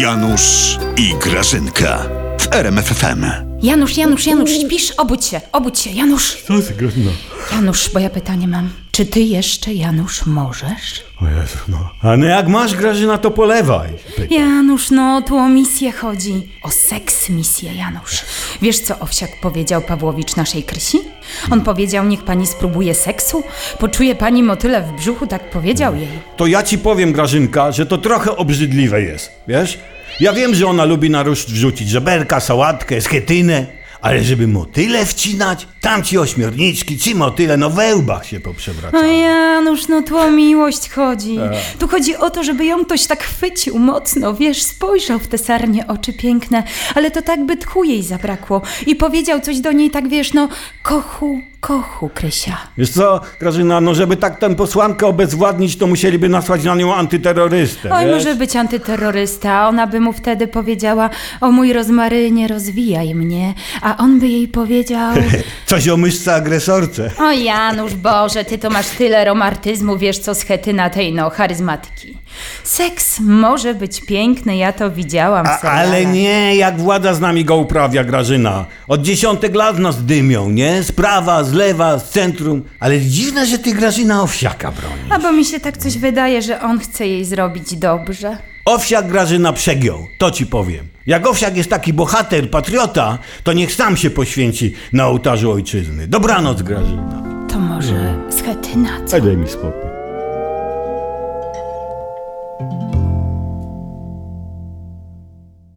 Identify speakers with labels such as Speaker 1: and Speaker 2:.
Speaker 1: Janusz i Grażynka w RMFFM.
Speaker 2: Janusz, Janusz, Janusz, śpisz? Obudź się, obudź się, Janusz.
Speaker 3: Co ty, Grażyna?
Speaker 2: Janusz, bo ja pytanie mam. Czy ty jeszcze, Janusz, możesz?
Speaker 3: O Jezu, no. A no jak masz, Grażyna, to polewaj.
Speaker 2: Janusz, no tu o misję chodzi. O seks misję, Janusz. Wiesz, co Owsiak powiedział Pawłowicz naszej Krysi? On powiedział, niech pani spróbuje seksu. Poczuje pani motyle w brzuchu, tak powiedział jej.
Speaker 3: To ja ci powiem, Grażynka, że to trochę obrzydliwe jest, wiesz? Ja wiem, że ona lubi na ruszt wrzucić żeberka, sałatkę, schetynę, ale żeby motyle wcinać, tam ci ośmiorniczki, ci motyle, no we łbach się
Speaker 2: O
Speaker 3: poprzewracały.
Speaker 2: Janusz, no tu o miłość chodzi. Tu chodzi o to, żeby ją ktoś tak chwycił mocno, wiesz, spojrzał w te sarnie oczy piękne, ale to tak by tchu jej zabrakło. I powiedział coś do niej tak, wiesz, no, kochu, kochu, Krysia.
Speaker 3: Wiesz co, Grażyna, no żeby tak tę posłankę obezwładnić, to musieliby nasłać na nią antyterrorystę,
Speaker 2: Oj,
Speaker 3: wiesz?
Speaker 2: może być antyterrorysta, ona by mu wtedy powiedziała, o mój rozmarynie, rozwijaj mnie, a on by jej powiedział...
Speaker 3: Coś o myszce agresorce.
Speaker 2: O Janusz, Boże, ty to masz tyle romantyzmu, wiesz co, schetyna tej, no, charyzmatyki. Seks może być piękny, ja to widziałam
Speaker 3: A, ale nie, jak władza z nami go uprawia, Grażyna. Od dziesiątek lat nas dymią, nie? Z prawa, z lewa, z centrum. Ale dziwne, że ty Grażyna Owsiaka broni.
Speaker 2: A bo mi się tak coś wydaje, że on chce jej zrobić dobrze.
Speaker 3: Owsiak Grażyna przegiął, to ci powiem. Jak Owsiak jest taki bohater, patriota, to niech sam się poświęci na ołtarzu ojczyzny. Dobranoc, Grażyna.
Speaker 2: To może schetyna, co?
Speaker 3: daj mi spokój.